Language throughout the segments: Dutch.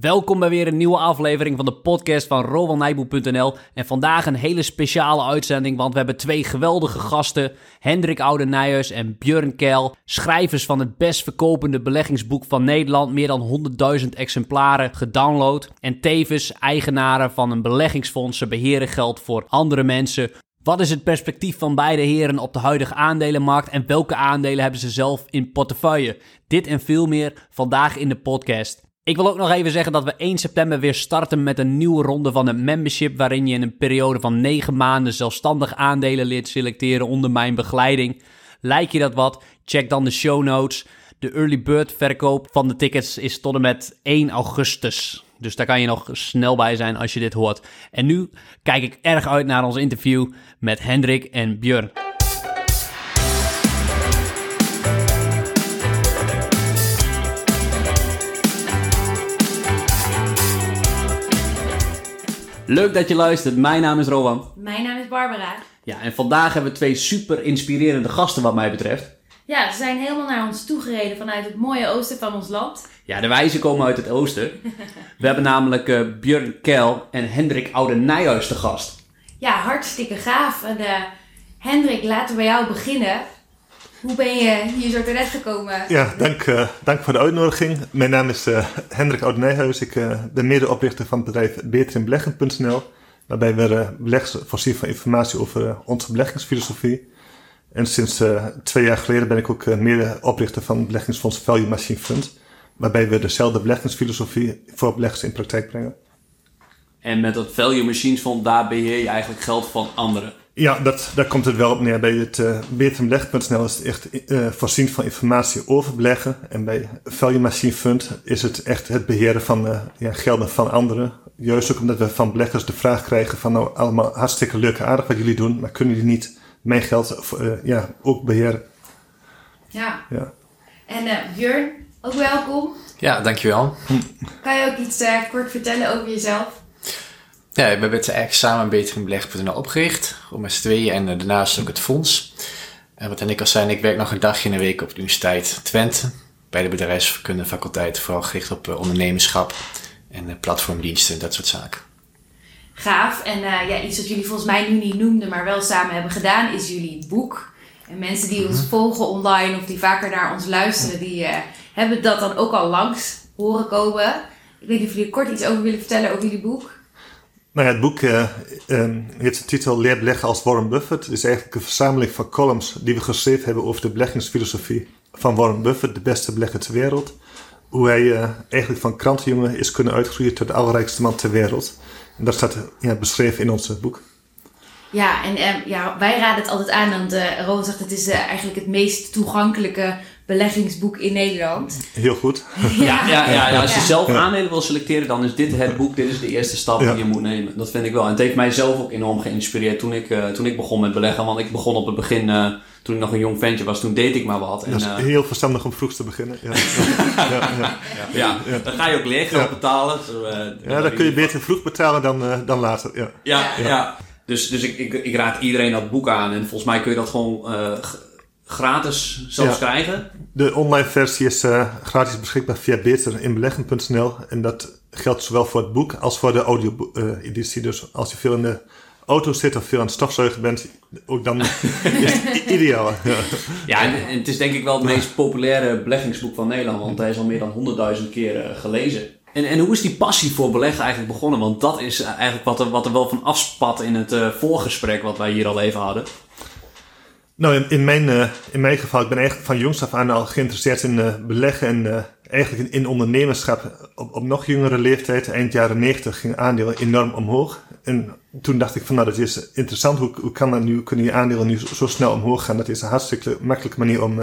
Welkom bij weer een nieuwe aflevering van de podcast van RowanNijboe.nl. En vandaag een hele speciale uitzending, want we hebben twee geweldige gasten. Hendrik Oude Nijers en Björn Kel, schrijvers van het best verkopende beleggingsboek van Nederland. Meer dan 100.000 exemplaren gedownload. En tevens eigenaren van een beleggingsfonds. Ze beheren geld voor andere mensen. Wat is het perspectief van beide heren op de huidige aandelenmarkt en welke aandelen hebben ze zelf in portefeuille? Dit en veel meer vandaag in de podcast. Ik wil ook nog even zeggen dat we 1 september weer starten met een nieuwe ronde van het membership. Waarin je in een periode van 9 maanden zelfstandig aandelen leert selecteren onder mijn begeleiding. Lijkt je dat wat? Check dan de show notes. De early bird verkoop van de tickets is tot en met 1 augustus. Dus daar kan je nog snel bij zijn als je dit hoort. En nu kijk ik erg uit naar ons interview met Hendrik en Björn. Leuk dat je luistert. Mijn naam is Rowan. Mijn naam is Barbara. Ja, en vandaag hebben we twee super inspirerende gasten wat mij betreft. Ja, ze zijn helemaal naar ons toegereden vanuit het mooie oosten van ons land. Ja, de wijzen komen uit het oosten. We hebben namelijk uh, Björn Kel en Hendrik Oude Nijhuis te gast. Ja, hartstikke gaaf. En uh, Hendrik, laten we bij jou beginnen. Hoe ben je hier zo terecht gekomen? Ja, dank, uh, dank voor de uitnodiging. Mijn naam is uh, Hendrik Oud-Nijhuis. Ik uh, ben medeoprichter van het bedrijf beterinbeleggen.nl, waarbij we beleggers voorzien van informatie over onze beleggingsfilosofie. En sinds twee jaar geleden ben ik ook medeoprichter van het beleggingsfonds Value Machine Fund, waarbij we dezelfde beleggingsfilosofie voor beleggers in praktijk brengen. En met dat Value Machines Fonds, daar beheer je eigenlijk geld van anderen. Ja, dat, daar komt het wel op neer. Bij het uh, is het echt uh, voorzien van informatie over beleggen. En bij Value Machine Fund is het echt het beheren van uh, ja, gelden van anderen. Juist ook omdat we van beleggers de vraag krijgen van nou allemaal hartstikke leuk aardig wat jullie doen. Maar kunnen jullie niet mijn geld ja, ook beheren? Ja. ja. En Björn, ook welkom. Ja, dankjewel. Kan je ook iets kort vertellen over jezelf? Ja, we hebben het eigenlijk samen beter in beleg.nl opgericht. Om met z'n tweeën en daarnaast ook het fonds. En wat en ik al zei, ik werk nog een dagje in de week op de Universiteit Twente. Bij de bedrijfskunde faculteit, vooral gericht op ondernemerschap en platformdiensten, dat soort zaken. Gaaf. En uh, ja, iets wat jullie volgens mij nu niet noemden, maar wel samen hebben gedaan, is jullie boek. En mensen die ons volgen online of die vaker naar ons luisteren, die uh, hebben dat dan ook al langs horen komen. Ik weet niet of jullie kort iets over willen vertellen over jullie boek. Nou het boek uh, um, heeft de titel Leer beleggen als Warren Buffett. Het is eigenlijk een verzameling van columns die we geschreven hebben over de beleggingsfilosofie van Warren Buffett, de beste belegger ter wereld. Hoe hij uh, eigenlijk van krantenjongen is kunnen uitgroeien tot de allerrijkste man ter wereld. En dat staat beschreven in ons boek. Ja, en uh, ja, wij raden het altijd aan, want uh, Rowan zegt het is eigenlijk het meest toegankelijke beleggingsboek in Nederland. Heel goed. Ja, ja, ja, ja als je zelf aandelen wil selecteren, dan is dit het boek. Dit is de eerste stap die je moet nemen. Dat vind ik wel. En het heeft mij zelf ook enorm geïnspireerd toen ik, uh, toen ik begon met beleggen. Want ik begon op het begin, uh, toen ik nog een jong ventje was, toen deed ik maar wat. En, dat is heel verstandig om vroeg te beginnen. Ja, ja, ja, ja. dan ga je ook leergeld betalen. Ja, dan kun je beter vroeg betalen dan, dan later. Ja, ja, ja. Dus, dus ik, ik, ik, raad iedereen dat boek aan. En volgens mij kun je dat gewoon gratis zelfs ja. krijgen? De online versie is uh, gratis beschikbaar via beterinbeleggen.nl. En dat geldt zowel voor het boek als voor de audio-editie. dus als je veel in de auto zit of veel aan het stofzuigen bent, ook dan is het ideaal. Ja, ja en, en, het is denk ik wel het meest populaire beleggingsboek van Nederland, want hij is al meer dan 100.000 keer uh, gelezen. En, en hoe is die passie voor beleggen eigenlijk begonnen? Want dat is eigenlijk wat er, wat er wel van afspat in het voorgesprek wat wij hier al even hadden. Nou, in, mijn, uh, in mijn geval, ik ben eigenlijk van jongs af aan al geïnteresseerd in uh, beleggen en uh, eigenlijk in, ondernemerschap. Op, op nog jongere leeftijd, eind jaren 90, gingen aandelen enorm omhoog. En toen dacht ik van, nou, dat is interessant. Hoe, hoe kan dat nu, kunnen die aandelen nu zo, zo, snel omhoog gaan? Dat is een hartstikke makkelijke manier om,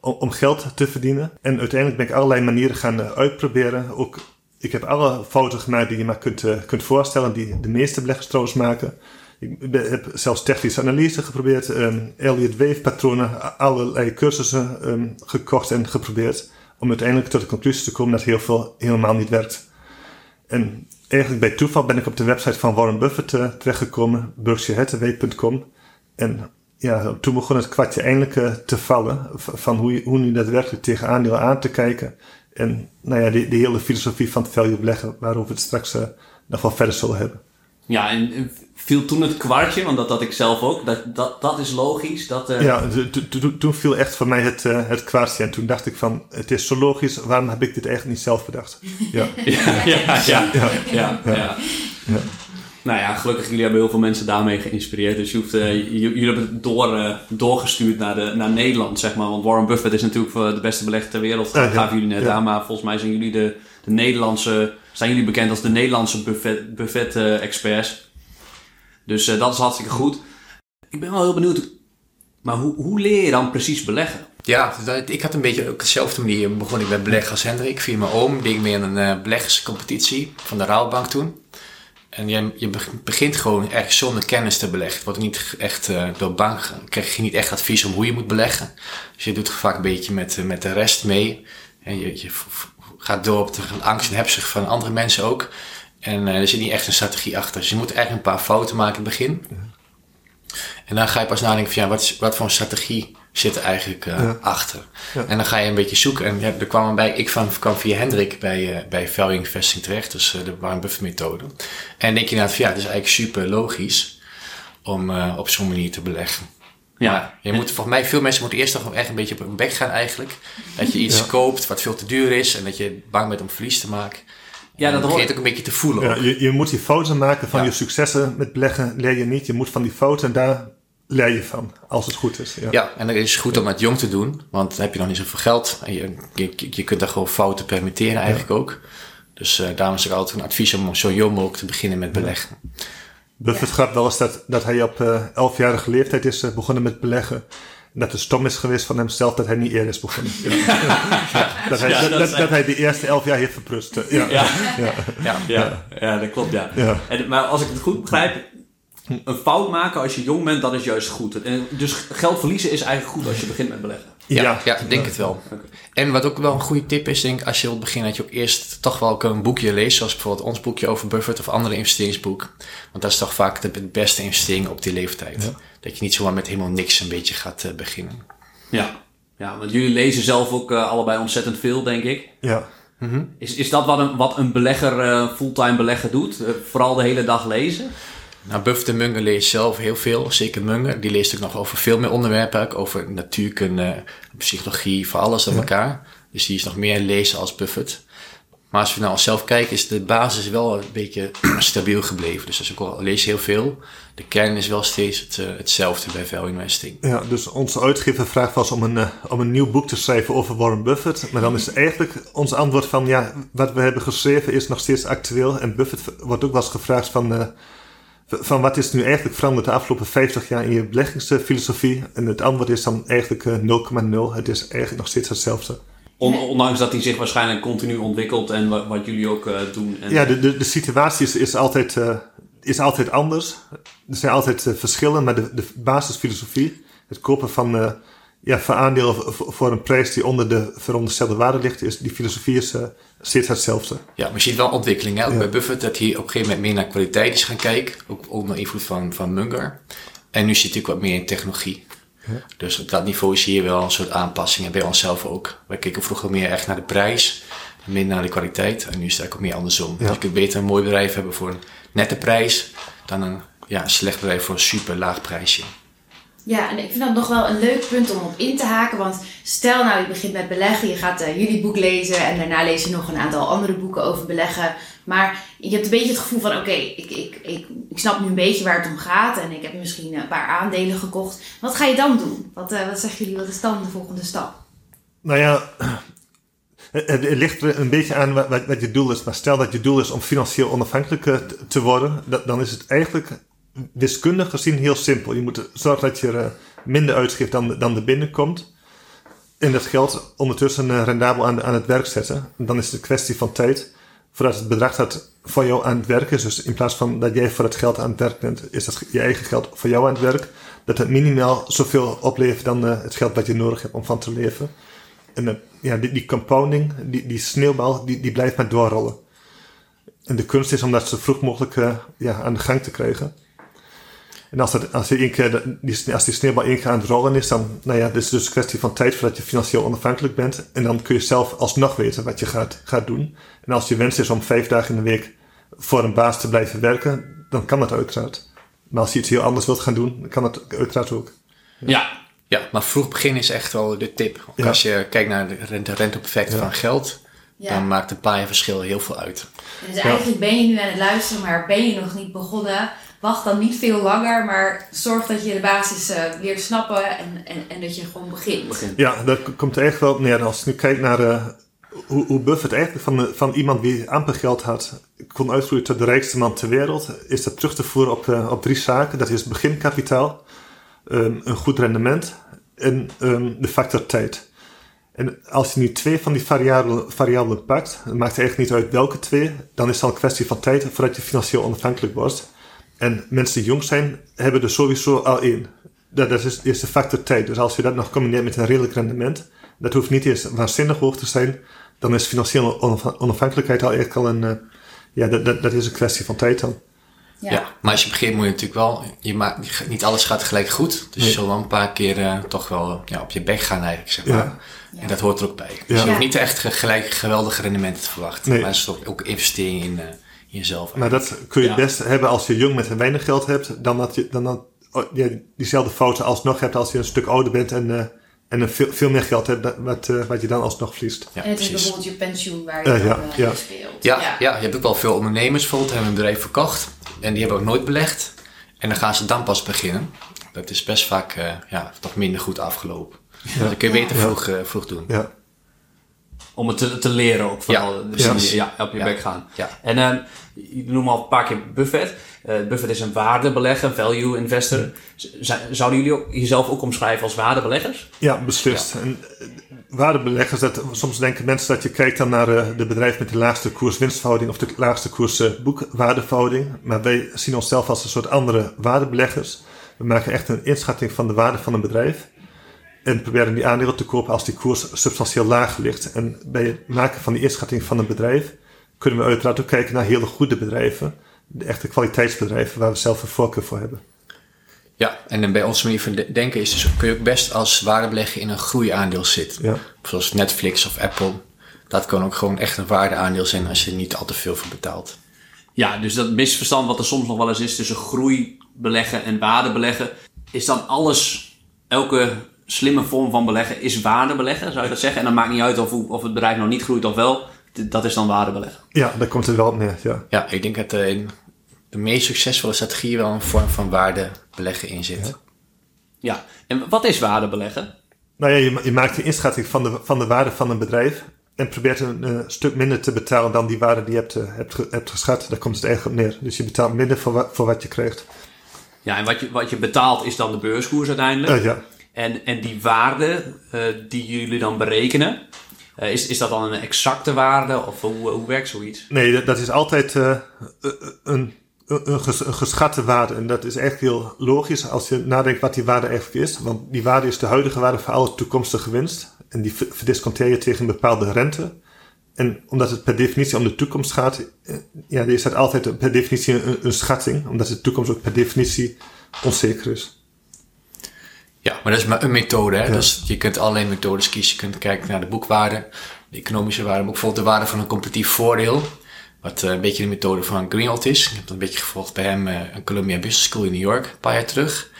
om, om, geld te verdienen. En uiteindelijk ben ik allerlei manieren gaan uitproberen. Ook, ik heb alle fouten gemaakt die je maar kunt, kunt voorstellen, die de meeste beleggers trouwens maken. Ik heb zelfs technische analyse geprobeerd, um, Elliott Wave patronen, allerlei cursussen um, gekocht en geprobeerd. Om uiteindelijk tot de conclusie te komen dat heel veel helemaal niet werkt. En eigenlijk bij toeval ben ik op de website van Warren Buffett uh, terechtgekomen, berkshirehathaway.com. En ja, toen begon het kwartje eindelijk uh, te vallen van hoe, hoe nu daadwerkelijk tegen aandelen aan te kijken. En nou ja, die, die hele filosofie van het value beleggen, waarover we het straks uh, nog wel verder zullen hebben. Ja, en viel toen het kwartje, want dat had ik zelf ook, dat, dat, dat is logisch. Dat, uh... Ja, toen viel echt voor mij het, uh, het kwartje. En toen dacht ik van, het is zo logisch, waarom heb ik dit echt niet zelf bedacht? Ja, ja, ja, ja, ja, ja, Nou ja, gelukkig jullie hebben heel veel mensen daarmee geïnspireerd. Dus je hoeft, uh, jullie hebben het door, doorgestuurd naar, de, naar Nederland, zeg maar. Want Warren Buffett is natuurlijk de beste belegger ter wereld. Dat gaven jullie net aan. Maar volgens mij zijn jullie de, de Nederlandse... Zijn jullie bekend als de Nederlandse Buffett-experts? Buffett, dus uh, dat is hartstikke goed. Ik ben wel heel benieuwd, maar hoe, hoe leer je dan precies beleggen? Ja, ik had een beetje op dezelfde manier begon ik met beleggen als Hendrik. Via mijn oom deed ik mee aan een uh, beleggerscompetitie van de Rabobank toen. En je, je begint gewoon echt zonder kennis te beleggen. Het wordt niet echt uh, door bank, krijg je niet echt advies om hoe je moet beleggen. Dus je doet vaak een beetje met, met de rest mee. En je, je gaat door op de angst en hebzucht van andere mensen ook. En uh, er zit niet echt een strategie achter. Dus je moet echt een paar fouten maken in het begin. En dan ga je pas nadenken van ja, wat, wat voor een strategie zit er eigenlijk uh, achter. Ja. En dan ga je een beetje zoeken. En ja, er kwam bij, ik van, kwam via Hendrik bij, uh, bij Value Investing terecht, dus uh, de Warren Buffett methode. En denk je nou van ja, het is eigenlijk super logisch om op zo'n manier te beleggen. Ja. Maar je moet, volgens mij, veel mensen moeten eerst nog echt een beetje op hun bek gaan eigenlijk. Dat je iets ja. koopt wat veel te duur is en dat je bang bent om verlies te maken. Ja, dat hoort ook een beetje te voelen. Ja, je, je moet die foto's maken van je successen met beleggen, leer je niet. Je moet van die foto's en daar leer je van, als het goed is. Ja, ja en het is goed om het jong te doen, want dan heb je nog niet zoveel geld. En je, je, je kunt daar gewoon fouten permitteren eigenlijk ook. Dus uh, daarom is er altijd een advies om zo jong mogelijk te beginnen met beleggen. Buffett ja. grapt wel eens dat, dat hij op uh, elfjarige leeftijd is uh, begonnen met beleggen dat het stom is geweest van hemzelf dat hij niet eerder is begonnen. Ja. dat, hij, ja, dat, dat, dat, hij de eerste elf jaar heeft verprust. Ja, ja. Ja. Ja. Ja. dat klopt, ja. En, maar als ik het goed begrijp, een fout maken als je jong bent, dat is juist goed. En dus geld verliezen is eigenlijk goed als je begint met beleggen. Ja, ja, ik denk het wel. En wat ook wel een goede tip is, denk ik, als je wilt beginnen, dat je ook eerst toch wel een boekje leest, zoals bijvoorbeeld ons boekje over Buffett of andere investeringsboek. Want dat is toch vaak de beste investering op die leeftijd. Dat je niet zomaar met helemaal niks een beetje gaat uh, beginnen. Ja. ja, want jullie lezen zelf ook uh, allebei ontzettend veel, denk ik. Ja. Mm -hmm. Is, is dat wat een, wat een belegger, uh, fulltime belegger doet? vooral de hele dag lezen? Nou, Buffett en Munger leest zelf heel veel. Zeker Munger. Die leest ook nog over veel meer onderwerpen. Ook over natuurkunde, psychologie, voor alles aan ja. elkaar. Dus die is nog meer lezen als Buffett. Maar als we naar onszelf kijken, is de basis wel een beetje stabiel gebleven. Dus dat is ook wel, lees heel veel. De kern is wel steeds het, uh, hetzelfde bij value investing. Ja, dus onze uitgever vraagt was om een, uh, om een nieuw boek te schrijven over Warren Buffett. Maar dan is eigenlijk ons antwoord van, ja, wat we hebben geschreven is nog steeds actueel. En Buffett wordt ook wel eens gevraagd van... Uh, van wat is nu eigenlijk veranderd de afgelopen 50 jaar in je beleggingsfilosofie? En het antwoord is dan eigenlijk 0,0. Het is eigenlijk nog steeds hetzelfde. ondanks dat hij zich waarschijnlijk continu ontwikkelt en wat, wat jullie ook uh, doen. En... Ja, de, de, de situatie is, is, altijd, uh, is altijd anders. Er zijn altijd uh, verschillen, maar de, de basisfilosofie, het kopen van, ja, van aandelen voor een prijs die onder de veronderstelde waarde ligt, is, die filosofie is steeds hetzelfde. Ja, maar je ziet wel ontwikkeling. Hè? Ook ja. bij Buffett dat hij op een gegeven moment meer naar kwaliteit is gaan kijken. Ook onder invloed van, van Munger. En nu zit hij ook wat meer in technologie. Ja. Dus op dat niveau zie je wel een soort aanpassingen bij onszelf ook. Wij keken vroeger meer echt naar de prijs, minder naar de kwaliteit. En nu is het eigenlijk ook meer andersom. Ja. Dus je kunt beter een mooi bedrijf hebben voor een nette prijs dan een, ja, een slecht bedrijf voor een super laag prijsje. Ja, en ik vind dat nog wel een leuk punt om op in te haken. Want stel nou, je begint met beleggen, je gaat uh, jullie boek lezen en daarna lees je nog een aantal andere boeken over beleggen. Maar je hebt een beetje het gevoel van: oké, ik, ik, ik, ik snap nu een beetje waar het om gaat en ik heb misschien een paar aandelen gekocht. Wat ga je dan doen? Wat, uh, wat zeggen jullie, wat is dan de volgende stap? Nou ja, het, ligt een beetje aan wat, wat, je doel is. Maar stel dat je doel is om financieel onafhankelijk te worden, dan is het eigenlijk wiskundig gezien heel simpel. Je moet zorgen dat je uh, minder uitgeeft dan, dan er binnenkomt. En dat geld ondertussen uh, rendabel aan, aan het werk zetten. En dan is het een kwestie van tijd voordat het bedrag dat voor jou aan het werk is. Dus in plaats van dat jij voor het geld aan het werk bent, is dat je eigen geld voor jou aan het werk. Dat het minimaal zoveel oplevert dan uh, het geld wat je nodig hebt om van te leven. En ja, die, die compounding, die, die sneeuwbal, die, die blijft maar doorrollen. En de kunst is om dat zo vroeg mogelijk ja, aan de gang te krijgen. En als, dat, als, die, keer, die, als die sneeuwbal één keer aan het rollen is, dan, nou ja, het is dus een kwestie van tijd voordat je financieel onafhankelijk bent. En dan kun je zelf alsnog weten wat je gaat, gaat doen. En als je wens is om vijf dagen in de week voor een baas te blijven werken, dan kan dat uiteraard. Maar als je iets heel anders wilt gaan doen, dan kan dat uiteraard ook. Ja. Ja, maar vroeg beginnen is echt wel de tip. Ja. als je kijkt naar de rente, rente op effect Ja. van geld, Ja. dan maakt een paar jaar verschil heel veel uit. Dus eigenlijk ben je nu aan het luisteren, maar ben je nog niet begonnen. Wacht dan niet veel langer, maar zorg dat je de basis eh leert snappen en, en, en dat je gewoon begint. Ja, dat komt er echt wel op neer. Als je nu kijkt naar eh, hoe, hoe Buffett eigenlijk van, de- van iemand die amper geld had, kon uitgroeien tot de rijkste man ter wereld, is dat terug te voeren op, eh, op drie zaken. Dat is beginkapitaal, ehm, een goed rendement en ehm, de factor tijd. En als je nu twee van die variabelen, variabelen pakt, het maakt eigenlijk niet uit welke twee, dan is het al een kwestie van tijd voordat je financieel onafhankelijk wordt. En mensen die jong zijn, hebben er sowieso al één. Dat, dat is, is de factor tijd. Dus als je dat nog combineert met een redelijk rendement, dat hoeft niet eens waanzinnig hoog te zijn, dan is financiële onaf- onafhankelijkheid al eigenlijk al een, eh, ja, dat, dat, dat is een kwestie van tijd dan. Ja. maar als je begint moet je natuurlijk wel, je maakt, je- niet alles gaat gelijk goed. Dus je zal wel een paar keer eh, toch wel ja, op je bek gaan eigenlijk, zeg maar. Ja. En dat hoort er ook bij. Dus Ja. je hoeft niet echt ge- gelijk geweldige rendementen te verwachten. Nee. Maar het is toch ook investering in, eh, in jezelf. Maar dat kun je Ja. het best hebben als je jong met en weinig geld hebt, dan dat je dan, dan oh, ja, diezelfde fouten alsnog hebt als je een stuk ouder bent en, eh, en een veel, veel meer geld hebt, dat- wat, eh, wat je dan alsnog verliest. ja, en het is bijvoorbeeld je pensioen waar je dan ja, eh, ja. in speelt. Ja, ja. je hebt ook wel veel ondernemers bijvoorbeeld, hebben een bedrijf verkocht. En die hebben ook nooit belegd. En dan gaan ze dan pas beginnen. Dat is best vaak eh, ja, toch minder goed afgelopen. Dat kun je beter Ja. vroeg, eh, vroeg doen. Ja. Om het te, te leren ook vooral. Dus Ja. op je Ja. bek gaan. Ja. En eh, je noemt al een paar keer Buffett. Eh, Buffett is een waardebelegger, value investor. Z- Zouden jullie ook, jezelf ook omschrijven als waardebeleggers? Ja, beslist. En eh, waardebeleggers, dat, soms denken mensen dat je kijkt dan naar eh, de bedrijf met de laagste koers-winstverhouding of de laagste koers-boekwaardeverhouding. Maar wij zien onszelf als een soort andere waardebeleggers. We maken echt een inschatting van de waarde van een bedrijf. En proberen die aandelen te kopen als die koers substantieel laag ligt. En bij het maken van die inschatting van een bedrijf kunnen we uiteraard ook kijken naar hele goede bedrijven. De echte kwaliteitsbedrijven waar we zelf een voorkeur voor hebben. Ja, en dan bij onze manier van de- denken is dus, kun je ook best als waardebelegger in een groeiaandeel zitten. Ja. Zoals Netflix of Apple. Dat kan ook gewoon echt een waardeaandeel zijn als je er niet al te veel voor betaalt. Ja, dus dat misverstand wat er soms nog wel eens is tussen groei beleggen en waarde beleggen. Is dan alles, elke slimme vorm van beleggen is waarde beleggen, zou je dat zeggen? En dan maakt niet uit of, of het bedrijf nog niet groeit of wel. Dat is dan waarde beleggen. Ja, daar komt het wel op neer. Ja. Ja, ik denk dat in de meest succesvolle strategie wel een vorm van waardebeleggen in zit. Ja, en wat is waarde beleggen? Nou ja, je, je maakt een inschatting van de, van de waarde van een bedrijf. En probeert een, eh, stuk minder te betalen dan die waarde die je hebt, eh, hebt, ge- hebt geschat. Daar komt het eigenlijk op neer. Dus je betaalt minder voor, wa- voor wat je krijgt. Ja, en wat je, wat je betaalt is dan de beurskoers uiteindelijk. Eh, ja. En, en die waarde eh, die jullie dan berekenen, eh, is, is dat dan een exacte waarde of hoe, hoe werkt zoiets? Nee, dat, is altijd eh, een, een, een, ges- een geschatte waarde. En dat is echt heel logisch als je nadenkt wat die waarde eigenlijk is. Want die waarde is de huidige waarde voor alle toekomstige winst. En die ver- verdisconteer je tegen een bepaalde rente. En omdat het per definitie om de toekomst gaat, eh, ja, is dat altijd per definitie een schatting. Omdat de toekomst ook per definitie onzeker is. Ja, maar dat is maar een methode. Hè? Dus je kunt alleen methodes kiezen. Je kunt kijken naar de boekwaarde, de economische waarde, maar ook bijvoorbeeld de waarde van een competitief voordeel. Wat eh, een beetje de methode van Greenwald is. Ik heb dat een beetje gevolgd bij hem, uh, een Columbia Business School in New York, een paar jaar terug.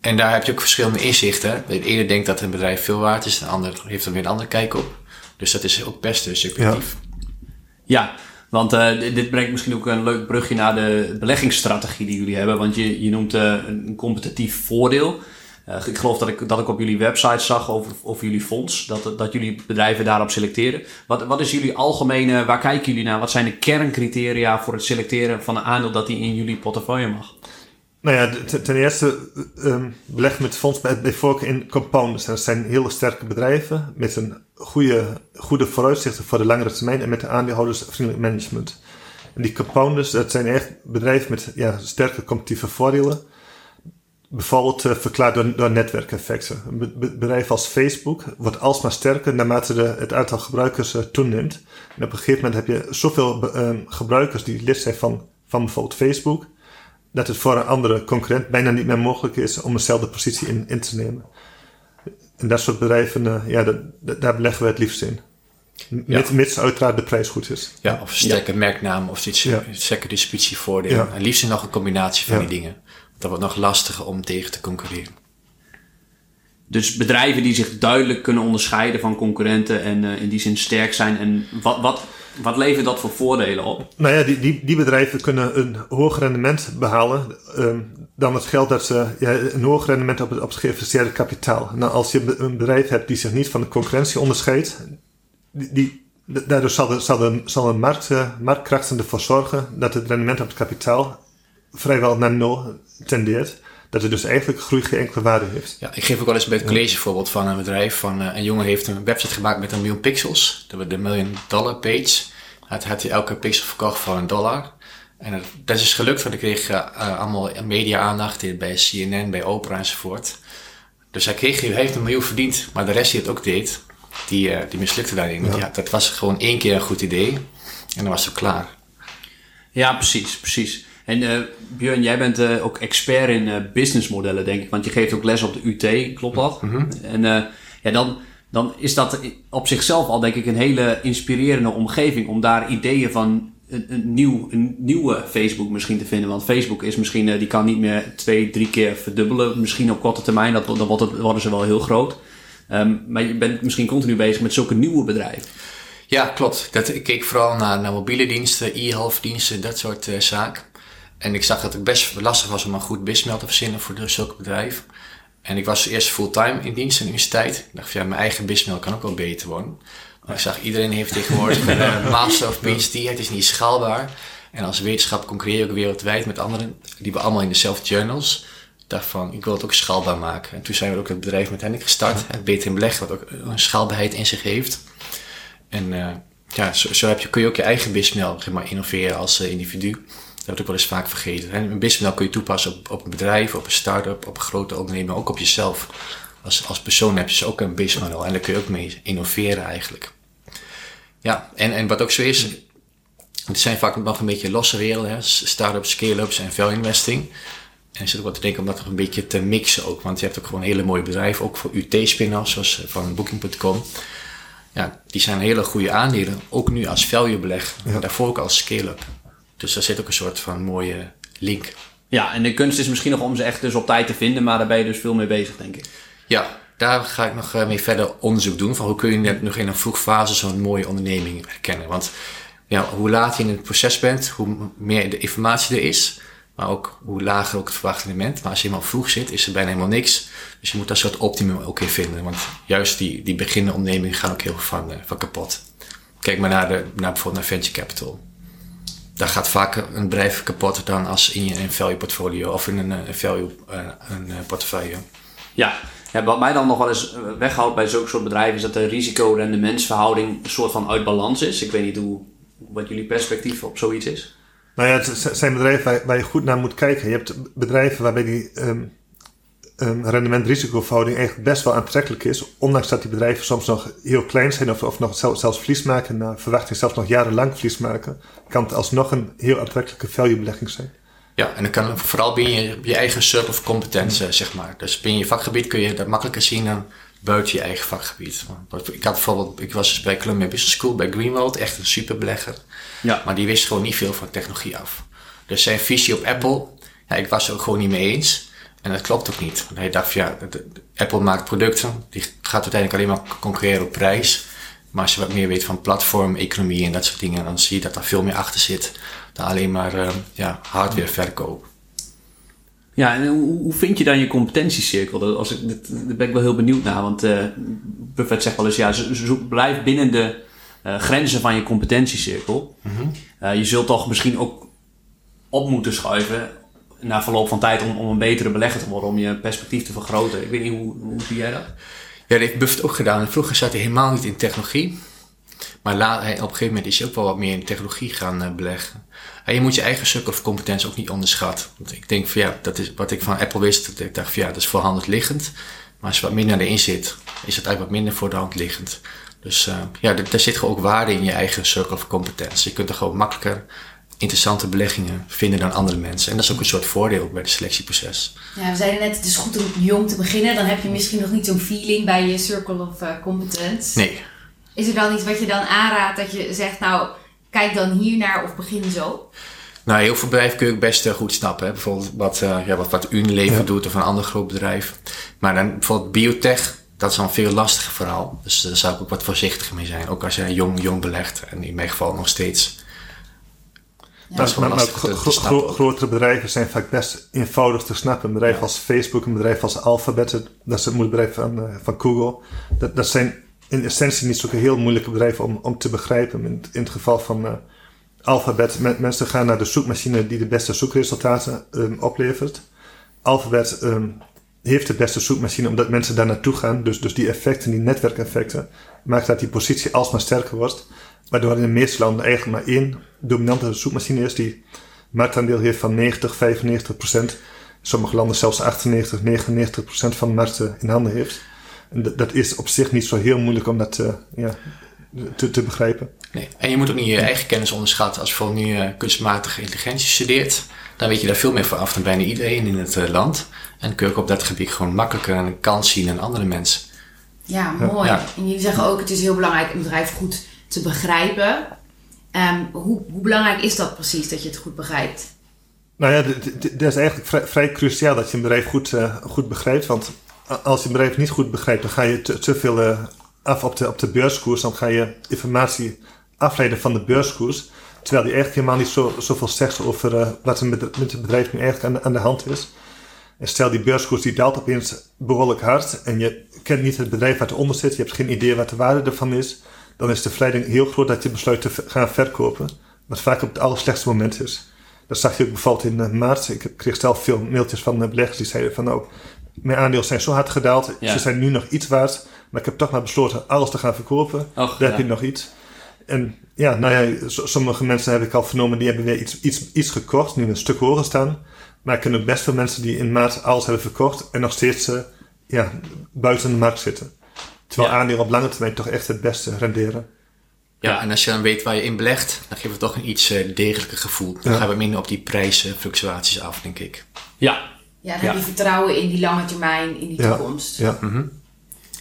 En daar heb je ook verschillende inzichten. De ene denkt dat een bedrijf veel waard is, de ander heeft er weer een andere kijk op. Dus dat is ook best uh, subjectief. Ja, want uh, dit brengt misschien ook een leuk brugje naar de beleggingsstrategie die jullie hebben. Want je, je noemt uh, een competitief voordeel. Uh, ik geloof dat ik, dat ik op jullie website zag over, over jullie fonds, dat, dat jullie bedrijven daarop selecteren. Wat, wat is jullie algemene, waar kijken jullie naar? Wat zijn de kerncriteria voor het selecteren van een aandeel dat die in jullie portefeuille mag? Nou ja, ten, eerste um, beleg met fonds bij, bij voorkeur in compounders. Dat zijn hele sterke bedrijven met een goede, goede vooruitzichten voor de langere termijn en met een aandeelhoudersvriendelijk management. En die compounders, dat zijn echt bedrijven met ja, sterke competitieve voordelen. Bijvoorbeeld uh, verklaard door, door netwerkeffecten. Een be bedrijf als Facebook wordt alsmaar sterker naarmate de, het aantal gebruikers uh, toeneemt. En op een gegeven moment heb je zoveel uh, gebruikers die lid zijn van, van bijvoorbeeld Facebook. dat het voor een andere concurrent bijna niet meer mogelijk is om eenzelfde positie in, in te nemen. En dat soort bedrijven, uh, ja, dat, dat, daar beleggen we het liefst in. Mits, ja. mits uiteraard de prijs goed is. Ja, of een sterke ja. merknaam of iets, ja. sterke distributievoordeel. Ja. En liefst nog een combinatie van die dingen. Dat wordt nog lastiger om tegen te concurreren. Dus bedrijven die zich duidelijk kunnen onderscheiden van concurrenten en uh, in die zin sterk zijn. En wat, wat, wat levert dat voor voordelen op? Nou ja, die, die, die bedrijven kunnen een hoger rendement behalen um, dan het geld dat ze, ja, een hoger rendement op het, op het geïnvesteerde kapitaal. Nou, als je een bedrijf hebt die zich niet van de concurrentie onderscheidt, die, die, daardoor zal de, zal de, zal de markt, uh, marktkrachten ervoor zorgen dat het rendement op het kapitaal vrijwel naar nul tendeert dat het dus eigenlijk groei geen enkele waarde heeft. Ja, ik geef ook wel eens bij het college voorbeeld van een bedrijf. Van, uh, een jongen heeft een website gemaakt met een miljoen pixels. Dat we de million dollar page. Hij had hij elke pixel verkocht voor een dollar. En dat, dat is gelukt, want ik kreeg uh, allemaal media-aandacht bij CNN, bij Oprah enzovoort. Dus hij, kreeg, hij heeft een miljoen verdiend, maar de rest die het ook deed, die, uh, die mislukte daarin. Ja. ja. dat was gewoon één keer een goed idee en dan was het klaar. Ja, precies, precies. En uh, Björn, jij bent uh, ook expert in uh, businessmodellen, denk ik. Want je geeft ook les op de UT, klopt dat? Mm -hmm. En ja, dan, dan is dat op zichzelf al, denk ik, een hele inspirerende omgeving om daar ideeën van een, een, nieuw, een nieuwe Facebook misschien te vinden. Want Facebook is misschien, die kan niet meer twee, drie keer verdubbelen. Misschien op korte termijn, dat, dan wordt het, worden ze wel heel groot. Um, maar je bent misschien continu bezig met zulke nieuwe bedrijven. Ja, klopt. Dat, ik keek vooral naar, naar mobiele diensten, e-health diensten, dat soort zaken. En ik zag dat het best lastig was om een goed BISmail te verzinnen voor zulke bedrijf. En ik was eerst fulltime in dienst in de universiteit. Ik dacht van ja, mijn eigen BISmail kan ook wel beter worden. Maar ik zag iedereen heeft tegenwoordig een master of PhD. Het is niet schaalbaar. En als wetenschap concurreer je ook wereldwijd met anderen. Die we allemaal in dezelfde journals. Ik dacht van, ik wil het ook schaalbaar maken. En toen zijn we ook het bedrijf met Henrik gestart. Het Beter in Beleg, wat ook een schaalbaarheid in zich heeft. En uh, ja, zo, zo, heb je, kun je ook je eigen BISmail zeg maar, innoveren als uh, individu. Dat wordt ook wel eens vaak vergeten. Een businessmodel kun je toepassen op, op een bedrijf, op een start-up, op een grote onderneming, ook op jezelf. Als, als persoon heb je dus ook een businessmodel en daar kun je ook mee innoveren eigenlijk. Ja, en, en wat ook zo is, het zijn vaak nog een beetje losse werelden, start-ups, scale-ups en value investing. En ik zit ook wat te denken om dat nog een beetje te mixen ook. Want je hebt ook gewoon hele mooie bedrijven, ook voor UT-spin-offs, zoals van Booking.com. Ja, die zijn hele goede aandelen, ook nu als value beleg, ja. daarvoor ook als scale-up. Dus daar zit ook een soort van mooie link. Ja, en de kunst is misschien nog om ze echt dus op tijd te vinden, maar daar ben je dus veel mee bezig, denk ik. Ja, daar ga ik nog mee verder onderzoek doen. Van hoe kun je net nog in een vroeg fase zo'n mooie onderneming herkennen. Want ja, hoe later je in het proces bent, hoe meer de informatie er is. Maar ook hoe lager ook het verwachte rendement. Maar als je helemaal vroeg zit, is er bijna helemaal niks. Dus je moet daar een soort optimum ook in vinden. Want juist die, die beginnende ondernemingen gaan ook heel veel van, van kapot. Kijk maar naar, de, naar bijvoorbeeld naar venture capital daar gaat vaak een bedrijf kapot dan als in je een value portfolio of in een, een value uh, een portefeuille. Ja. ja, wat mij dan nog wel eens weghoudt bij zulke soort bedrijven is dat de risico-rendementsverhouding een soort van uit balans is. Ik weet niet hoe, wat jullie perspectief op zoiets is. Nou ja, het zijn bedrijven waar, waar je goed naar moet kijken. Je hebt bedrijven waarbij die um, um, rendement-risicoverhouding eigenlijk best wel aantrekkelijk is. Ondanks dat die bedrijven soms nog heel klein zijn of, of nog zelfs, zelfs verlies maken. Naar verwachting zelfs nog jarenlang verlies maken. Kan het alsnog een heel aantrekkelijke value-belegging zijn. Ja, en dan kan vooral binnen je, je eigen circle of competence, zeg maar. Dus binnen je vakgebied kun je dat makkelijker zien dan buiten je eigen vakgebied. Ik had bijvoorbeeld, ik was dus bij Columbia Business School bij Greenwald, echt een superbelegger. Ja. Maar die wist gewoon niet veel van technologie af. Dus zijn visie op Apple, ja, ik was er ook gewoon niet mee eens. En dat klopt ook niet. Want hij dacht, ja, Apple maakt producten, die gaat uiteindelijk alleen maar concurreren op prijs. Maar als je wat meer weet van platform, economie en dat soort dingen, dan zie je dat er veel meer achter zit dan alleen maar uh, ja, hardware verkoop. Ja, en hoe, hoe, vind je dan je competentiecirkel? als ik, dat, daar ben ik wel heel benieuwd naar. Want uh, Buffett zegt wel eens, ja, zoek, blijf binnen de uh, grenzen van je competentiecirkel. Mm -hmm. je zult toch misschien ook op moeten schuiven na verloop van tijd om, om een betere belegger te worden, om je perspectief te vergroten. Ik weet niet, hoe, hoe zie jij dat? Ja, dat heeft Buffett ook gedaan. Vroeger zat hij helemaal niet in technologie. Maar op een gegeven moment is hij ook wel wat meer in technologie gaan uh, beleggen. En je moet je eigen stuk of competentie ook niet onderschatten. Want ik denk van ja, dat is wat ik van Apple wist. Dat ik dacht van ja, dat is voor hand liggend. Maar als je wat minder erin zit, is het eigenlijk wat minder voor de hand liggend. Dus uh, ja, daar zit gewoon ook waarde in je eigen circle of competence. Je kunt er gewoon makkelijker interessante beleggingen vinden dan andere mensen. En dat is ook een soort voordeel bij het selectieproces. Ja, we zeiden net, het is goed om jong te beginnen. Dan heb je misschien nog niet zo'n feeling bij je circle of uh, competence. Nee. Is er dan iets wat je dan aanraadt dat je zegt, nou, kijk dan hier naar of begin zo? Nou, heel veel bedrijven kun je ook best uh, goed snappen. Hè? Bijvoorbeeld wat, uh, ja, wat, wat Unilever ja. doet of een ander groot bedrijf. Maar dan bijvoorbeeld biotech, dat is dan een veel lastiger verhaal. Dus daar zou ik ook wat voorzichtiger mee zijn. Ook als je jong, jong belegt en in mijn geval nog steeds. Ja. Dat is maar, maar gro gro grotere bedrijven zijn vaak best eenvoudig te snappen. Een bedrijf ja. als Facebook, een bedrijf als Alphabet, dat is het moederbedrijf van, uh, van Google. Dat, dat zijn in essentie niet zulke heel moeilijke bedrijven om, om te begrijpen. In, in het geval van uh, Alphabet, men, mensen gaan naar de zoekmachine die de beste zoekresultaten um, oplevert. Alphabet um, heeft de beste zoekmachine omdat mensen daar naartoe gaan. Dus, dus die effecten, die netwerkeffecten, maken dat die positie alsmaar sterker wordt. Waardoor in de meeste landen eigenlijk maar één dominante zoekmachine is die marktaandeel heeft van 90, 95 procent. Sommige landen zelfs 98, 99 procent van de markt in handen heeft. En dat is op zich niet zo heel moeilijk om dat uh, ja, te, te, begrijpen. Nee. En je moet ook niet je eigen kennis onderschatten. Als je bijvoorbeeld nu uh, kunstmatige intelligentie studeert, dan weet je daar veel meer van af dan bijna iedereen in het uh, land. En kun je ook op dat gebied gewoon makkelijker een kans zien dan andere mensen. Ja, mooi. Ja. En jullie zeggen ook, het is heel belangrijk een bedrijf goed te begrijpen. Um, hoe, hoe, belangrijk is dat precies, dat je het goed begrijpt? Nou ja, dat is eigenlijk vrij, cruciaal dat je een bedrijf goed, uh, goed begrijpt. Want als je een bedrijf niet goed begrijpt, dan ga je te, te veel uh, af op de, op de beurskoers. Dan ga je informatie afleiden van de beurskoers. Terwijl die eigenlijk helemaal niet zo, zoveel zegt over uh, wat er met, met het bedrijf nu eigenlijk aan, aan de hand is. En stel die beurskoers die daalt opeens behoorlijk hard en je kent niet het bedrijf wat eronder zit, je hebt geen idee wat de waarde ervan is, dan is de verleiding heel groot dat je besluit te gaan verkopen, wat vaak op het allerslechtste moment is. Dat zag je ook bijvoorbeeld in uh, maart. Ik kreeg zelf veel mailtjes van uh, beleggers die zeiden van nou, mijn aandelen zijn zo hard gedaald, ja. ze zijn nu nog iets waard, maar ik heb toch maar besloten alles te gaan verkopen. Och, Daar ja. heb je nog iets. En ja, nou ja, sommige mensen heb ik al vernomen, die hebben weer iets, iets, iets gekocht, nu een stuk hoger staan. Maar ik ken ook best veel mensen die in maart alles hebben verkocht en nog steeds uh, ja, buiten de markt zitten. Terwijl ja. aandelen op lange termijn toch echt het beste renderen. Ja, en als je dan weet waar je in belegt, dan geeft het toch een iets uh, degelijker gevoel. Dan ja. gaan we minder op die prijsfluctuaties af, denk ik. Ja. Ja, dan heb je vertrouwen in die lange termijn, in die toekomst. Ja. Mm -hmm.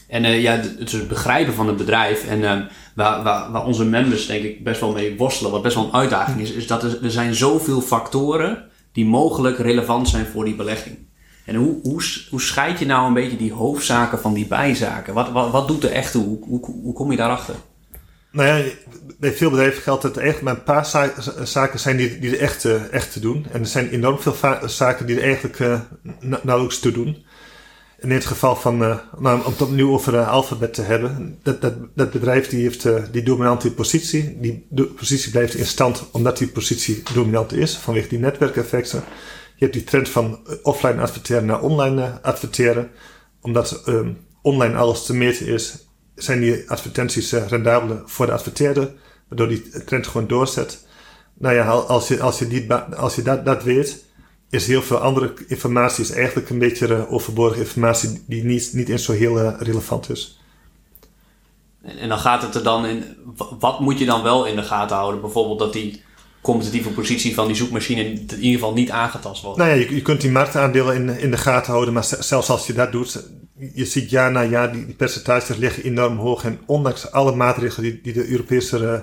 En uh, ja, het dus begrijpen van het bedrijf en uh, waar, waar, waar onze members denk ik best wel mee worstelen, wat best wel een uitdaging is, is dat er, er zijn zoveel factoren die mogelijk relevant zijn voor die belegging. En hoe, hoe, hoe scheid je nou een beetje die hoofdzaken van die bijzaken? Wat, wat, wat doet er echt toe? Hoe, hoe, hoe kom je daarachter? Nou ja, bij veel bedrijven geldt er echt maar een paar zaken zijn die, die er echt, uh, echt te doen. En er zijn enorm veel zaken die er eigenlijk uh, nauwelijks te doen. In dit geval van, uh, nou, om het opnieuw over uh, Alphabet te hebben. Dat, dat, dat bedrijf die heeft die dominante positie. Die positie blijft in stand omdat die positie dominant is. Vanwege die netwerkeffecten. Je hebt die trend van offline adverteren naar online adverteren. Omdat um, online alles te meten is, zijn die advertenties rendabeler voor de adverteerder. Waardoor die trend gewoon doorzet. Nou ja, als je, als je, die, als je dat, dat weet is heel veel andere informatie is eigenlijk een beetje overbodige informatie die niet, niet eens zo heel relevant is. En, dan gaat het er dan in, wat moet je dan wel in de gaten houden? Bijvoorbeeld dat die competitieve positie van die zoekmachine in ieder geval niet aangetast wordt. Nou ja, je, je kunt die marktaandelen in, in de gaten houden, maar zelfs als je dat doet, je ziet jaar na jaar die, die percentages liggen enorm hoog. En ondanks alle maatregelen die, die de Europese uh,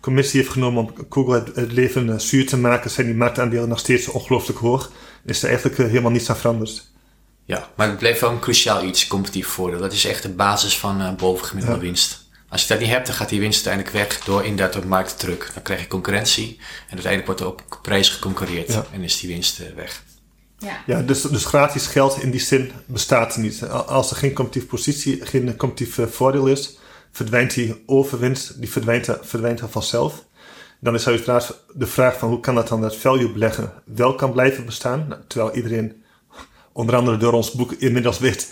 commissie heeft genomen om Google het, het leven uh, zuur te maken, zijn die marktaandelen nog steeds ongelooflijk hoog. Is er eigenlijk uh, helemaal niets aan veranderd. Ja, maar het blijft wel een cruciaal iets, competitief voordeel. Dat is echt de basis van uh, bovengemiddelde ja. winst. Als je dat niet hebt, dan gaat die winst uiteindelijk weg door inderdaad op marktdruk. Dan krijg je concurrentie en uiteindelijk wordt er op prijs geconcurreerd ja. en is die winst weg. Ja, ja dus, dus gratis geld in die zin bestaat er niet. Als er geen competitieve positie, geen competitief voordeel is, verdwijnt die overwinst, die verdwijnt, verdwijnt er vanzelf. Dan is uiteraard de vraag van hoe kan dat dan dat value beleggen wel kan blijven bestaan. Nou, terwijl iedereen, onder andere door ons boek, inmiddels weet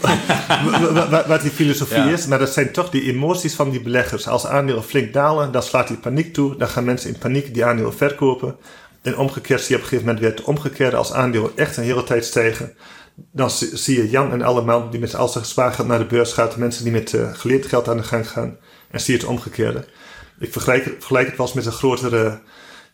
wat die filosofie ja. is. Maar dat zijn toch die emoties van die beleggers. Als aandelen flink dalen, dan slaat die paniek toe. Dan gaan mensen in paniek die aandelen verkopen. En omgekeerd zie je op een gegeven moment weer het omgekeerde. Als aandelen echt een hele tijd stijgen, dan zie je Jan en allemaal die met al zijn spaargeld naar de beurs gaat, mensen die met uh, geleerd geld aan de gang gaan. En zie je het omgekeerde. Ik vergelijk, vergelijk het wel eens met een grotere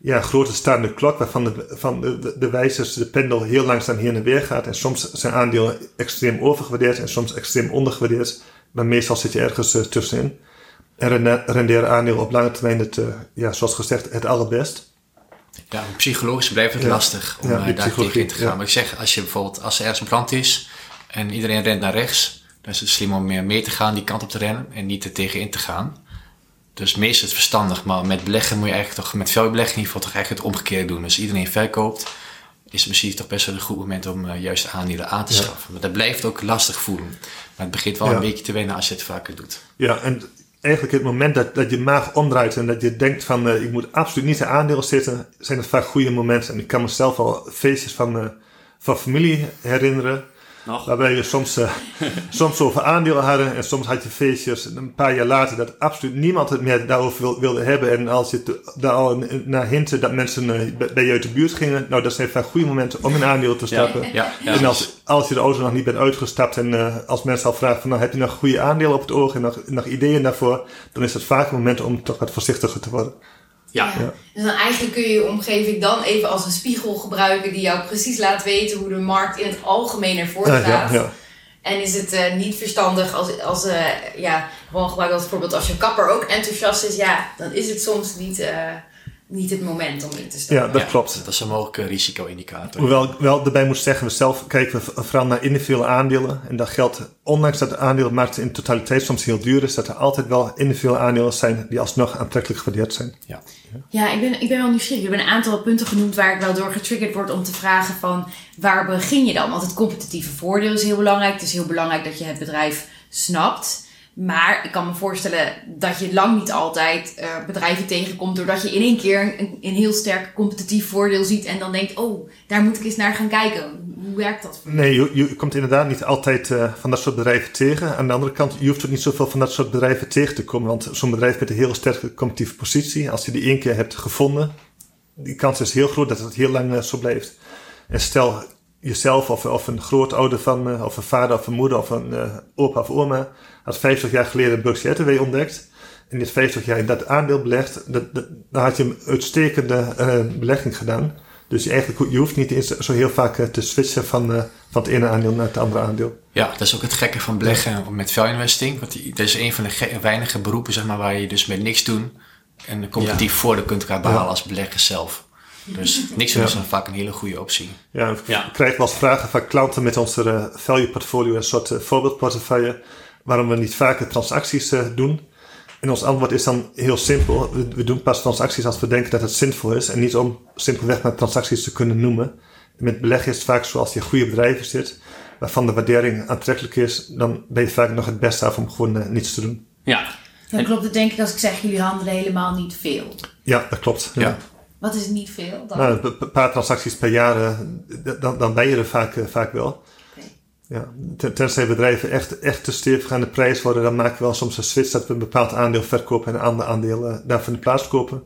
ja, grote staande klok waarvan de, van de, de, de wijzers, de pendel heel langzaam hier en weer gaat. En soms zijn aandelen extreem overgewaardeerd en soms extreem ondergewaardeerd. Maar meestal zit je ergens uh, tussenin. En rende- renderen aandelen op lange termijn het, uh, ja, zoals gezegd, het allerbest. Ja, psychologisch blijft het Ja. lastig om Ja, eh, daar tegen in te gaan. ja. Maar ik zeg, als je bijvoorbeeld, als er ergens brand is en iedereen rent naar rechts, dan is het slim om meer mee te gaan, die kant op te rennen en niet er tegen in te gaan. Dus meestal is het verstandig, maar met beleggen moet je eigenlijk toch, met veel beleggen in ieder geval toch eigenlijk het omgekeerde doen. Dus iedereen verkoopt, is misschien toch best wel een goed moment om eh, juist aandelen aan te Ja. schaffen. Maar dat blijft ook lastig voelen. Maar het begint wel Ja. een beetje te wennen als je het vaker doet. Ja, en eigenlijk het moment dat, dat je maag omdraait en dat je denkt van eh, ik moet absoluut niet in aandelen zitten, zijn het vaak goede momenten. En ik kan mezelf al feestjes van, eh, van familie herinneren. Nog? Waarbij we soms, eh, soms over aandelen hadden en soms had je feestjes een paar jaar later dat absoluut niemand het meer daarover wil- wilde hebben. En als je te- daar al naar hinten dat mensen eh, bij- je uit de buurt gingen, nou dat zijn vaak goede momenten om in aandelen te stappen. Ja, ja. En als, als je de auto nog niet bent uitgestapt en eh, als mensen al vragen van nou heb je nog goede aandelen op het oog en nog, nog ideeën daarvoor, dan is het vaak een moment om toch wat voorzichtiger te worden. Ja. Ja. Dus dan eigenlijk kun je je omgeving dan even als een spiegel gebruiken die jou precies laat weten hoe de markt in het algemeen ervoor staat. ja, ja. En is het eh, niet verstandig als, als eh, ja, gewoon gebruik als voorbeeld als je kapper ook enthousiast is, ja, dan is het soms niet, eh, niet het moment om in te stappen. ja, dat Ja, klopt. Dat is een mogelijke risico-indicator. Hoewel ik wel erbij moet zeggen, we zelf kijken we vooral naar individuele aandelen. En dat geldt, ondanks dat de aandelenmarkt in totaliteit soms heel duur is, dat er altijd wel individuele aandelen zijn die alsnog aantrekkelijk gewaardeerd zijn. Ja. Ja, ik ben, ik ben wel nieuwsgierig. Er hebben een aantal punten genoemd waar ik wel door getriggerd word om te vragen van waar begin je dan? Want het competitieve voordeel is heel belangrijk. Het is heel belangrijk dat je het bedrijf snapt. Maar ik kan me voorstellen dat je lang niet altijd eh, bedrijven tegenkomt doordat je in één keer een, een heel sterk competitief voordeel ziet en dan denkt, oh, daar moet ik eens naar gaan kijken. Hoe werkt dat? Nee, je, je komt inderdaad niet altijd eh, van dat soort bedrijven tegen. Aan de andere kant, je hoeft ook niet zoveel van dat soort bedrijven tegen te komen. Want zo'n bedrijf met een heel sterke competitieve positie, als je die één keer hebt gevonden, die kans is heel groot dat het heel lang eh, zo blijft. En stel jezelf of, of een grootouder van, eh, of een vader of een moeder of een eh, opa of oma, had 50 jaar geleden Berkshire ontdekt. En die heeft 50 jaar in dat aandeel belegd. Dat, dat, dan had je een uitstekende eh, belegging gedaan. Dus je, eigenlijk, je hoeft niet eens zo heel vaak eh, te switchen van, van het ene aandeel naar het andere aandeel. Ja, dat is ook het gekke van beleggen met value investing. Want dat is een van de ge- weinige beroepen zeg maar, waar je dus met niks doen een competitief voordeel kunt gaan behalen Ja. als belegger zelf. Dus niks Ja. is dan vaak een hele goede optie. Ja, ik Ja. krijg wel eens vragen van klanten met onze eh, value portfolio, een soort eh, voorbeeldportefeuille, waarom we niet vaker transacties eh, doen. En ons antwoord is dan heel simpel. We, we doen pas transacties als we denken dat het zinvol is en niet om simpelweg maar transacties te kunnen noemen. En met beleggen is het vaak zo als je in goede bedrijven zit, waarvan de waardering aantrekkelijk is, dan ben je vaak nog het beste af om gewoon niets te doen. Ja. Dan klopt het denk ik als ik zeg, jullie handelen helemaal niet veel. Ja, dat klopt. Ja. Wat is niet veel dan? Nou, een pa- paar transacties per jaar, eh, dan, dan ben je er vaak, eh, vaak wel. Ja, ten- tenzij bedrijven echt, echt te stevig aan de prijs worden, dan maken we wel soms een switch dat we een bepaald aandeel verkopen en een ander aandeel eh, daarvan in plaats kopen.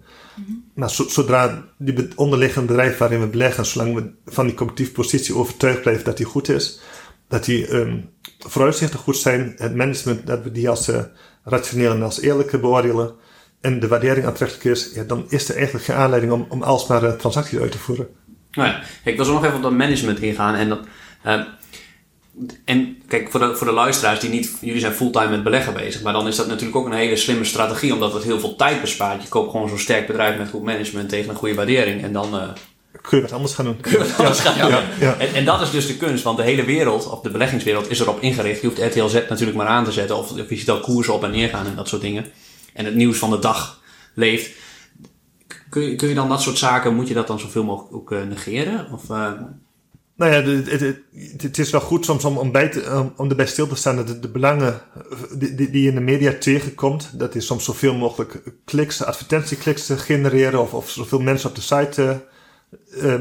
Maar zo- zodra die onderliggende bedrijf waarin we beleggen, zolang we van die competitieve positie overtuigd blijven dat die goed is, dat die ehm, vooruitzichten goed zijn, het management, dat we die als rationeel en als eerlijk beoordelen en de waardering aantrekkelijk is, ja, dan is er eigenlijk geen aanleiding om, om alsmaar eh, transacties uit te voeren. Nou ja, ik wil zo nog even op dat management ingaan. En, dat, eh, en kijk, voor de, voor de luisteraars die niet, jullie zijn fulltime met beleggen bezig, maar dan is dat natuurlijk ook een hele slimme strategie, omdat het heel veel tijd bespaart. Je koopt gewoon zo'n sterk bedrijf met goed management tegen een goede waardering en dan eh, Kun je wat anders gaan doen? kun je wat anders gaan doen. Ja, ja. En, en dat is dus de kunst, want de hele wereld, of de beleggingswereld, is erop ingericht. Je hoeft RTL Z natuurlijk maar aan te zetten, of, of je ziet al koersen op en neer gaan en dat soort dingen. En het nieuws van de dag leeft. Kun je, kun je dan dat soort zaken, moet je dat dan zoveel mogelijk ook eh, negeren? Of, eh, Nou ja, het, het, het is wel goed soms om, om, bij te, om, om erbij stil te staan dat de, de belangen eh, die, die je in de media tegenkomt, dat is soms zoveel mogelijk kliks, advertentiekliks te genereren of, of zoveel mensen op de site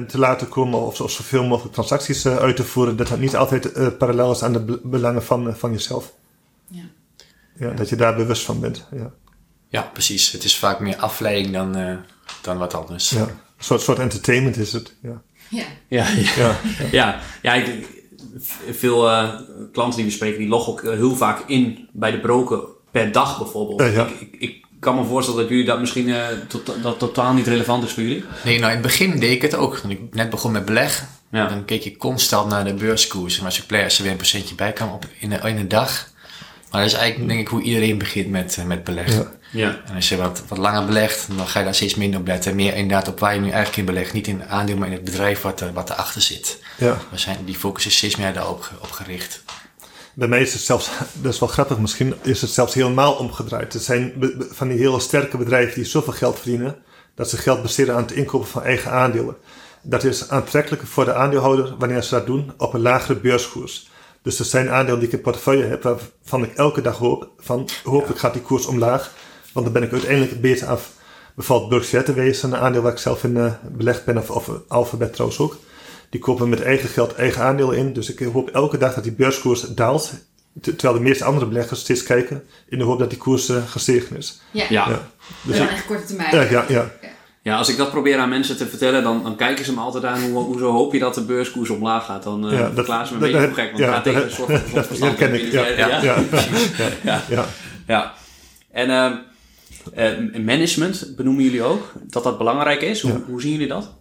te laten komen of, of zoveel mogelijk transacties eh, uit te voeren, dat dat niet altijd eh, parallel is aan de be- belangen van, van jezelf. Ja. Ja, dat je daar bewust van bent. Ja. Ja, precies. Het is vaak meer afleiding dan, eh, dan wat anders. Ja. Een soort, soort entertainment is het. Ja. Ja. ja, ja. Ja. Ja, ja ik, veel eh, klanten die we spreken, die loggen ook eh, heel vaak in bij de broker per dag bijvoorbeeld. Ja. Ik, ik, ik kan me voorstellen dat jullie dat misschien uh, tot, dat totaal niet relevant is voor jullie. Nee, nou in het begin deed ik het ook. Toen ik net begon met beleggen, ja. dan keek ik constant naar de beurskoers. En als ik play, als er weer een procentje bij kwam op, in, de, in een dag. Maar dat is eigenlijk denk ik hoe iedereen begint met, uh, met beleggen. Ja. En als je wat, wat langer belegt, dan ga je daar steeds minder op letten. Meer inderdaad op waar je nu eigenlijk in belegt. Niet in het aandeel, maar in het bedrijf wat, er, wat erachter zit. Ja. We zijn, die focus is steeds meer daarop op gericht. Bij mij is het zelfs, dat is wel grappig misschien, is het zelfs helemaal omgedraaid. Het zijn van die hele sterke bedrijven die zoveel geld verdienen, dat ze geld besteden aan het inkopen van eigen aandelen. Dat is aantrekkelijker voor de aandeelhouder wanneer ze dat doen op een lagere beurskoers. Dus er zijn aandelen die ik in portefeuille heb, waarvan ik elke dag hoop, van hopelijk gaat die koers omlaag, want dan ben ik uiteindelijk beter af. Bijvoorbeeld Berkshire wezen, een aandeel waar ik zelf in uh, belegd ben, of, of Alphabet trouwens ook. Die kopen met eigen geld eigen aandelen in. Dus ik hoop elke dag dat die beurskoers daalt. Terwijl de meeste andere beleggers steeds kijken in de hoop dat die koers uh, gestegen is. Ja, ja. ja. Dus echt korte termijn. Ja, ja, ja. Ja, als ik dat probeer aan mensen te vertellen, dan, dan kijken ze me altijd aan hoe, hoezo hoop je dat de beurskoers omlaag gaat. Dan uh, ja, dat, ze me een beetje gek, want ja, het gaat tegen een soort van verstand. ken ik, ja. Ja, ja, ja. ja. ja. En uh, management benoemen jullie ook, dat dat belangrijk is. Hoe, hoe zien jullie dat?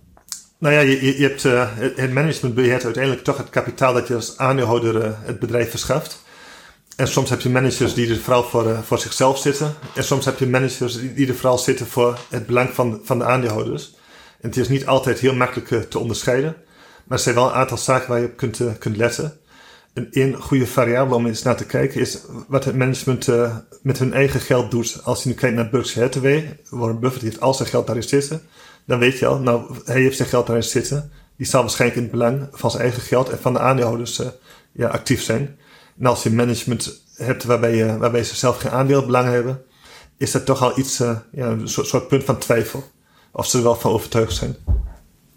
Nou ja, je, je hebt, uh, het management beheert uiteindelijk toch het kapitaal dat je als aandeelhouder het bedrijf verschaft. En soms heb je managers die er vooral voor, uh, voor zichzelf zitten. En soms heb je managers die, die er vooral zitten voor het belang van, van de aandeelhouders. En het is niet altijd heel makkelijk te onderscheiden. Maar er zijn wel een aantal zaken waar je op kunt, kunt letten. En één goede variabele om eens naar te kijken is wat het management met hun eigen geld doet. Als je nu kijkt naar Berkshire Hathaway, Warren Buffett heeft al zijn geld daarin zitten dan weet je al, nou, hij heeft zijn geld daarin zitten. Die zal waarschijnlijk in het belang van zijn eigen geld en van de aandeelhouders ja, actief zijn. En als je management hebt waarbij, je, waarbij ze zelf geen aandeelbelang hebben, is dat toch al iets, uh, ja, een soort, soort, punt van twijfel. Of ze er wel van overtuigd zijn.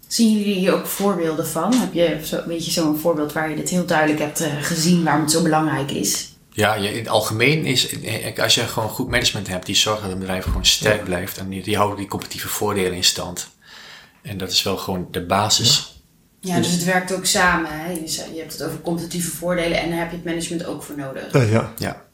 Zien jullie hier ook voorbeelden van? Heb je zo, weet je zo'n voorbeeld waar je dit heel duidelijk hebt uh, gezien waarom het zo belangrijk is? Ja, in het algemeen is, als je gewoon goed management hebt, die zorgt dat een bedrijf gewoon sterk blijft. En die, die houden die competitieve voordelen in stand. En dat is wel gewoon de basis. Ja, dus het werkt ook samen. Hè? Je hebt het over competitieve voordelen en daar heb je het management ook voor nodig. Uh, ja. ja.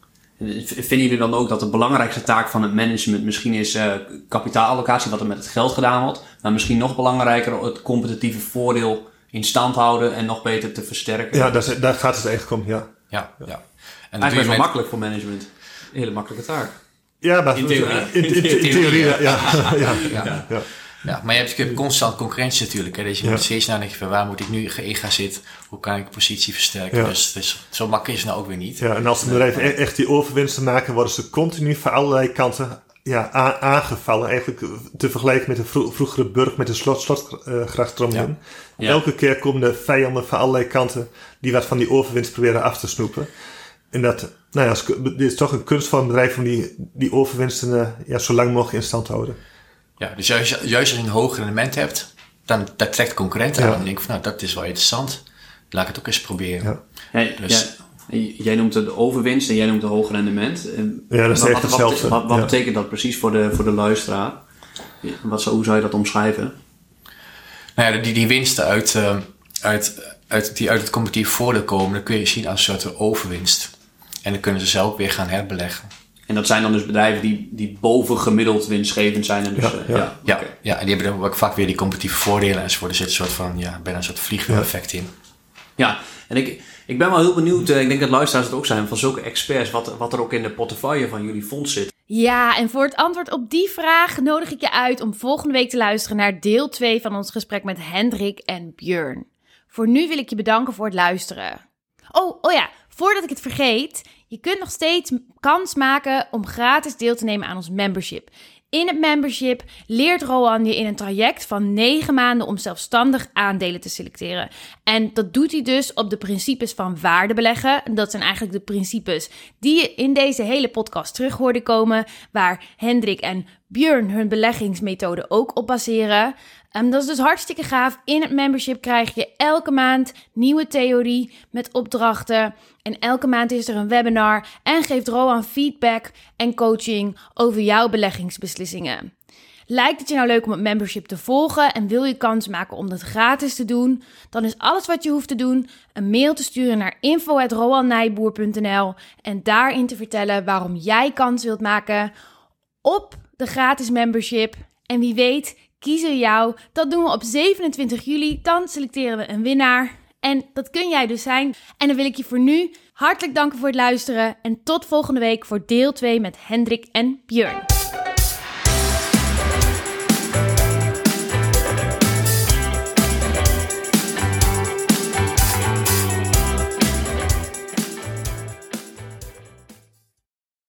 Vinden jullie dan ook dat de belangrijkste taak van het management misschien is uh, kapitaalallocatie, wat er met het geld gedaan wordt, maar misschien nog belangrijker het competitieve voordeel in stand houden en nog beter te versterken? Ja, daar, daar gaat het eigenlijk om, ja. Ja, ja. En dat is wel makkelijk voor management. Een hele makkelijke taak. Ja, maar in theorie. In, in, in, theorie, ja. Ja. Ja. ja. ja. Ja. maar je hebt constant concurrentie natuurlijk. Hè? Dus je moet steeds nadenken van waar moet ik nu geëga zitten? Hoe kan ik positie versterken? Dus, dus, zo makkelijk is het nou ook weer niet. Ja, en als een bedrijf e- echt die overwinsten maken, worden ze continu van allerlei kanten ja, aangevallen. Eigenlijk te vergelijken met de vroegere burg met de slot, slotgrachtstroom. Uh, Elke keer komen de vijanden van allerlei kanten die wat van die overwinst proberen af te snoepen. En dat, nou ja, dit is toch een kunst van een bedrijf om die, die overwinsten uh, ja, zo lang mogelijk in stand te houden. Ja, dus juist, juist als je een hoger rendement hebt, dan dat trekt concurrenten aan. En denk van, nou, dat is wel interessant. Laat ik het ook eens proberen. Ja. Hey, dus, Jij noemt het de overwinst en jij noemt het hoger rendement. Ja, dat is echt hetzelfde. Wat, wat, betekent dat precies voor de, voor de luisteraar? Wat, hoe zou je dat omschrijven? Nou ja, die, die winsten uit, uh, uit, uit, die uit het competitief voordeel komen, dat kun je zien als een soort overwinst. En dan kunnen ze zelf weer gaan herbeleggen. En dat zijn dan dus bedrijven die, die boven gemiddeld winstgevend zijn. En dus, ja, ja. ja, ja, ja, en die hebben dan ook vaak weer die competitieve voordelen enzovoort. Er zit een soort van, ja, bijna een soort vliegwiel-effect in. Ja, en ik, ik ben wel heel benieuwd, ik denk dat luisteraars het ook zijn, van zulke experts, wat, wat er ook in de portefeuille van jullie fonds zit. Ja, en voor het antwoord op die vraag nodig ik je uit om volgende week te luisteren naar deel 2 van ons gesprek met Hendrik en Björn. Voor nu wil ik je bedanken voor het luisteren. Oh, oh ja, voordat ik het vergeet, je kunt nog steeds kans maken om gratis deel te nemen aan ons membership. In het membership leert Roan je in een traject van 9 maanden om zelfstandig aandelen te selecteren. En dat doet hij dus op de principes van waardebeleggen. Dat zijn eigenlijk de principes die je in deze hele podcast terug hoorde komen, waar Hendrik en Björn hun beleggingsmethode ook op baseren. Um, dat is dus hartstikke gaaf. In het membership krijg je elke maand nieuwe theorie met opdrachten. En elke maand is er een webinar en geeft Roan feedback en coaching over jouw beleggingsbeslissingen. Lijkt het je nou leuk om het membership te volgen en wil je kans maken om dat gratis te doen? Dan is alles wat je hoeft te doen een mail te sturen naar info.roannijboer.nl en daarin te vertellen waarom jij kans wilt maken op de gratis membership. En wie weet, kiezen jou. Dat doen we op 27 juli. Dan selecteren we een winnaar. En dat kun jij dus zijn. En dan wil ik je voor nu hartelijk danken voor het luisteren. En tot volgende week voor deel 2 met Hendrik en Björn.